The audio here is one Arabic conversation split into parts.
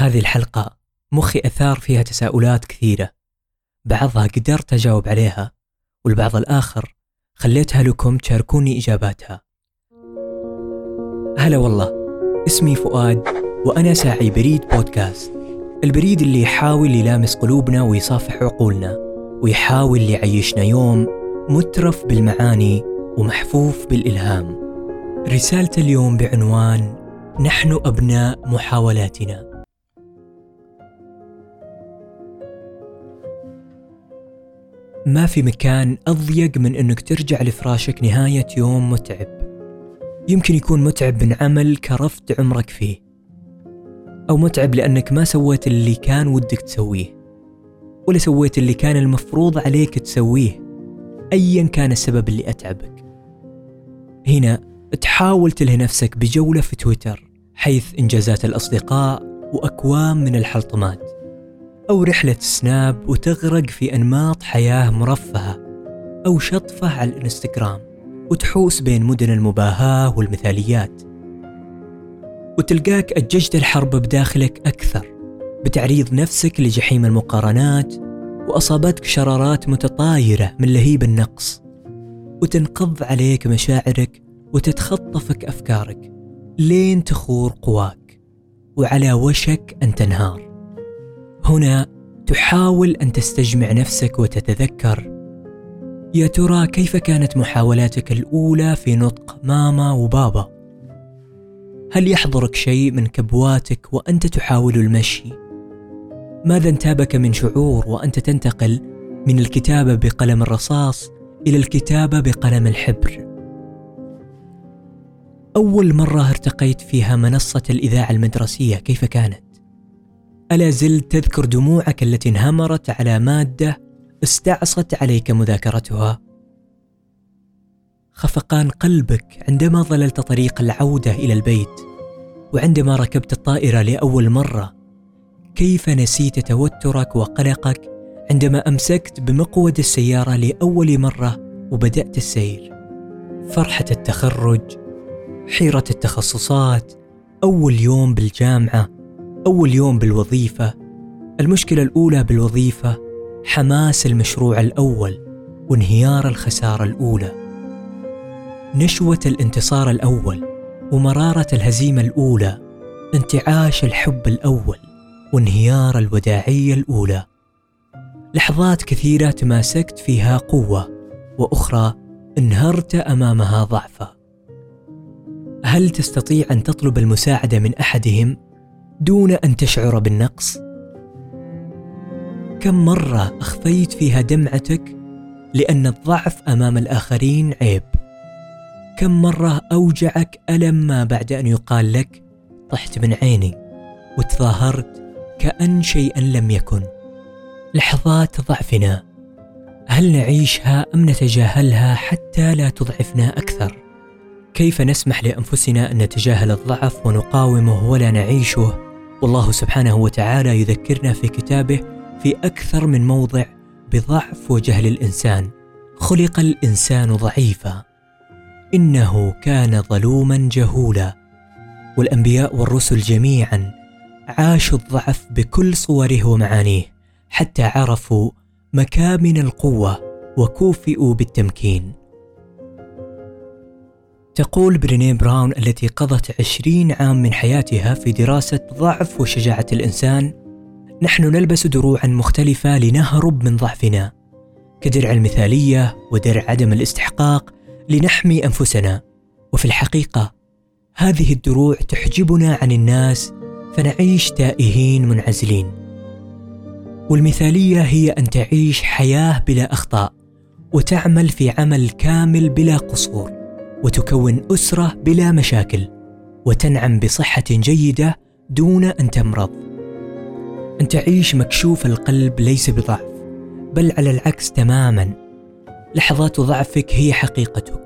هذه الحلقة مخي أثار فيها تساؤلات كثيرة. بعضها قدرت أجاوب عليها والبعض الآخر خليتها لكم تشاركوني إجاباتها. هلا والله اسمي فؤاد وأنا ساعي بريد بودكاست. البريد اللي يحاول يلامس قلوبنا ويصافح عقولنا ويحاول يعيشنا يوم مترف بالمعاني ومحفوف بالإلهام. رسالة اليوم بعنوان نحن أبناء محاولاتنا. ما في مكان أضيق من أنك ترجع لفراشك نهاية يوم متعب. يمكن يكون متعب من عمل كرفت عمرك فيه أو متعب لأنك ما سويت اللي كان ودك تسويه ولا سويت اللي كان المفروض عليك تسويه أيا كان السبب اللي أتعبك. هنا تحاول تلهي نفسك بجولة في تويتر حيث إنجازات الأصدقاء وأكوام من الحلطمات. أو رحلة سناب وتغرق في أنماط حياة مرفهة أو شطفة على الإنستغرام وتحوس بين مدن المباهاة والمثاليات. وتلقاك أججت الحرب بداخلك أكثر بتعريض نفسك لجحيم المقارنات وأصابتك شرارات متطايرة من لهيب النقص. وتنقض عليك مشاعرك وتتخطفك أفكارك لين تخور قواك وعلى وشك أن تنهار. هنا تحاول أن تستجمع نفسك وتتذكر. يا ترى كيف كانت محاولاتك الأولى في نطق ماما وبابا؟ هل يحضرك شيء من كبواتك وأنت تحاول المشي؟ ماذا انتابك من شعور وأنت تنتقل من الكتابه بقلم الرصاص إلى الكتابه بقلم الحبر؟ أول مرة ارتقيت فيها منصة الإذاعة المدرسية كيف كانت؟ ألا زلت تذكر دموعك التي انهمرت على مادة استعصت عليك مذاكرتها؟ خفقان قلبك عندما ظللت طريق العودة إلى البيت وعندما ركبت الطائرة لأول مرة كيف نسيت توترك وقلقك عندما أمسكت بمقود السيارة لأول مرة وبدأت السير فرحة التخرج حيرة التخصصات أول يوم بالجامعة أول يوم بالوظيفة المشكلة الأولى بالوظيفة حماس المشروع الأول وانهيار الخسارة الأولى. نشوة الانتصار الأول ومرارة الهزيمة الأولى انتعاش الحب الأول وانهيار الوداعية الأولى. لحظات كثيرة تماسكت فيها قوة وأخرى انهرت أمامها ضعفا. هل تستطيع أن تطلب المساعدة من أحدهم؟ دون أن تشعر بالنقص؟ كم مرة أخفيت فيها دمعتك لأن الضعف أمام الآخرين عيب؟ كم مرة أوجعك ألم ما بعد أن يقال لك طحت من عيني وتظاهرت كأن شيئا لم يكن؟ لحظات ضعفنا هل نعيشها أم نتجاهلها حتى لا تضعفنا أكثر؟ كيف نسمح لأنفسنا أن نتجاهل الضعف ونقاومه ولا نعيشه والله سبحانه وتعالى يذكرنا في كتابه في أكثر من موضع بضعف وجهل الانسان خلق الإنسان ضعيفا. إنه كان ظلوما جهولا. والأنبياء والرسل جميعا عاشوا الضعف بكل صوره ومعانيه حتى عرفوا مكامن القوة وكوفئوا بالتمكين. تقول برينيه براون التي قضت عشرين عام من حياتها في دراسة ضعف وشجاعة الإنسان نحن نلبس دروعا مختلفة لنهرب من ضعفنا كدرع المثالية ودرع عدم الاستحقاق لنحمي أنفسنا. وفي الحقيقة هذه الدروع تحجبنا عن الناس فنعيش تائهين منعزلين. والمثالية هي أن تعيش حياة بلا أخطاء وتعمل في عمل كامل بلا قصور. وتكون أسرة بلا مشاكل وتنعم بصحة جيدة دون أن تمرض. أن تعيش مكشوف القلب ليس بضعف بل على العكس تماما. لحظات ضعفك هي حقيقتك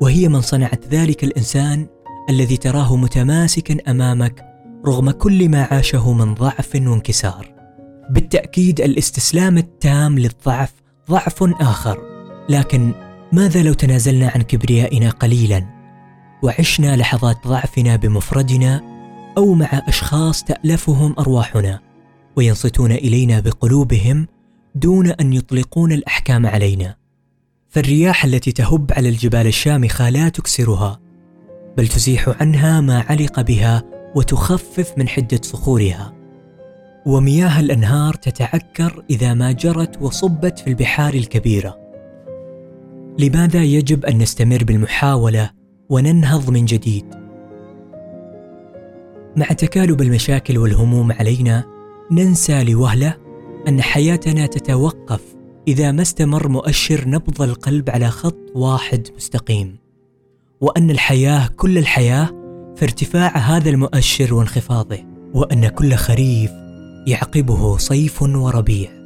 وهي من صنعت ذلك الإنسان الذي تراه متماسكا أمامك رغم كل ما عاشه من ضعف وانكسار. بالتأكيد الاستسلام التام للضعف ضعف آخر لكن ماذا لو تنازلنا عن كبريائنا قليلا وعشنا لحظات ضعفنا بمفردنا أو مع أشخاص تألفهم أرواحنا وينصتون إلينا بقلوبهم دون أن يطلقون الأحكام علينا؟ فالرياح التي تهب على الجبال الشامخة لا تكسرها بل تزيح عنها ما علق بها وتخفف من حدة صخورها. ومياه الأنهار تتعكر إذا ما جرت وصبت في البحار الكبيرة. لماذا يجب أن نستمر بالمحاولة وننهض من جديد؟ مع تكالب المشاكل والهموم علينا ننسى لوهلة أن حياتنا تتوقف إذا ما استمر مؤشر نبض القلب على خط واحد مستقيم وأن الحياة كل الحياة في ارتفاع هذا المؤشر وانخفاضه وأن كل خريف يعقبه صيف وربيع.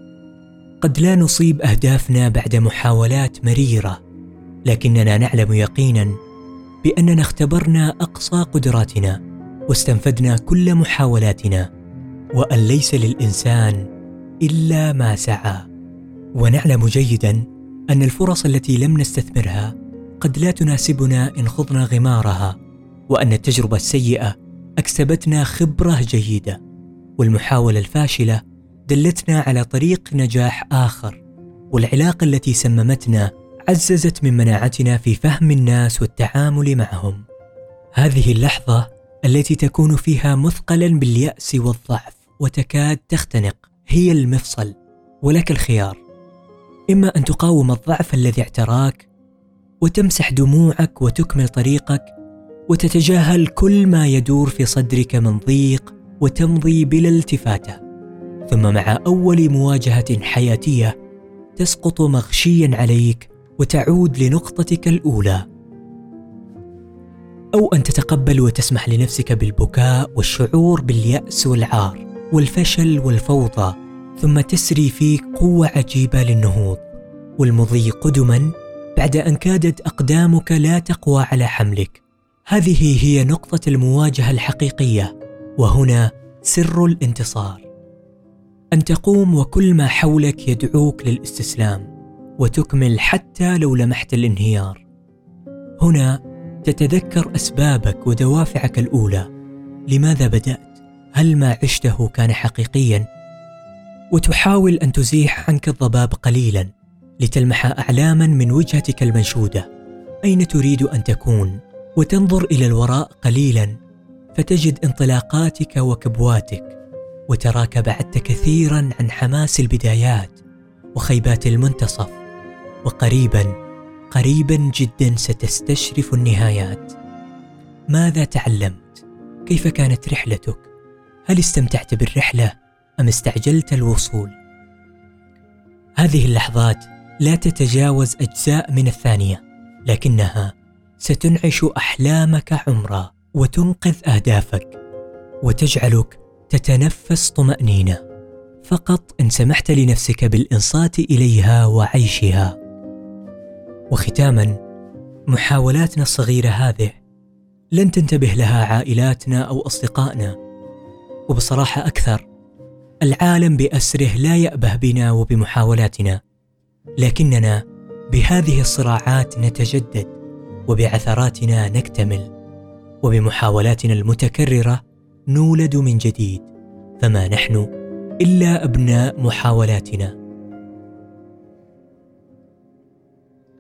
قد لا نصيب أهدافنا بعد محاولات مريرة لكننا نعلم يقينا بأننا اختبرنا أقصى قدراتنا واستنفدنا كل محاولاتنا وأن ليس للإنسان إلا ما سعى. ونعلم جيدا أن الفرص التي لم نستثمرها قد لا تناسبنا إن خضنا غمارها وأن التجربة السيئة أكسبتنا خبرة جيدة والمحاولة الفاشلة دلتنا على طريق نجاح آخر والعلاقة التي سممتنا عززت من مناعتنا في فهم الناس والتعامل معهم. هذه اللحظة التي تكون فيها مثقلا باليأس والضعف وتكاد تختنق هي المفصل ولك الخيار. إما أن تقاوم الضعف الذي اعتراك وتمسح دموعك وتكمل طريقك وتتجاهل كل ما يدور في صدرك من ضيق وتمضي بلا التفاتة. ثم مع أول مواجهة حياتية تسقط مغشيا عليك وتعود لنقطتك الأولى. أو أن تتقبل وتسمح لنفسك بالبكاء والشعور باليأس والعار والفشل والفوضى ثم تسري فيك قوة عجيبة للنهوض. والمضي قدما بعد أن كادت أقدامك لا تقوى على حملك. هذه هي نقطة المواجهة الحقيقية وهنا سر الانتصار. أن تقوم وكل ما حولك يدعوك للاستسلام وتكمل حتى لو لمحت الانهيار. هنا تتذكر أسبابك ودوافعك الأولى. لماذا بدأت؟ هل ما عشته كان حقيقيا؟ وتحاول أن تزيح عنك الضباب قليلا لتلمح اعلاما من وجهتك المنشودة. أين تريد أن تكون؟ وتنظر إلى الوراء قليلا فتجد انطلاقاتك وكبواتك. وتراك بعدت كثيرا عن حماس البدايات وخيبات المنتصف وقريبا قريبا جدا ستستشرف النهايات. ماذا تعلمت؟ كيف كانت رحلتك؟ هل استمتعت بالرحلة أم استعجلت الوصول؟ هذه اللحظات لا تتجاوز أجزاء من الثانية لكنها ستنعش أحلامك عمرا وتنقذ أهدافك وتجعلك تتنفس طمأنينة. فقط إن سمحت لنفسك بالإنصات إليها وعيشها. وختاما محاولاتنا الصغيرة هذه لن تنتبه لها عائلاتنا أو أصدقائنا. وبصراحة أكثر العالم بأسره لا يأبه بنا وبمحاولاتنا. لكننا بهذه الصراعات نتجدد وبعثراتنا نكتمل. وبمحاولاتنا المتكررة نولد من جديد. فما نحن إلا أبناء محاولاتنا.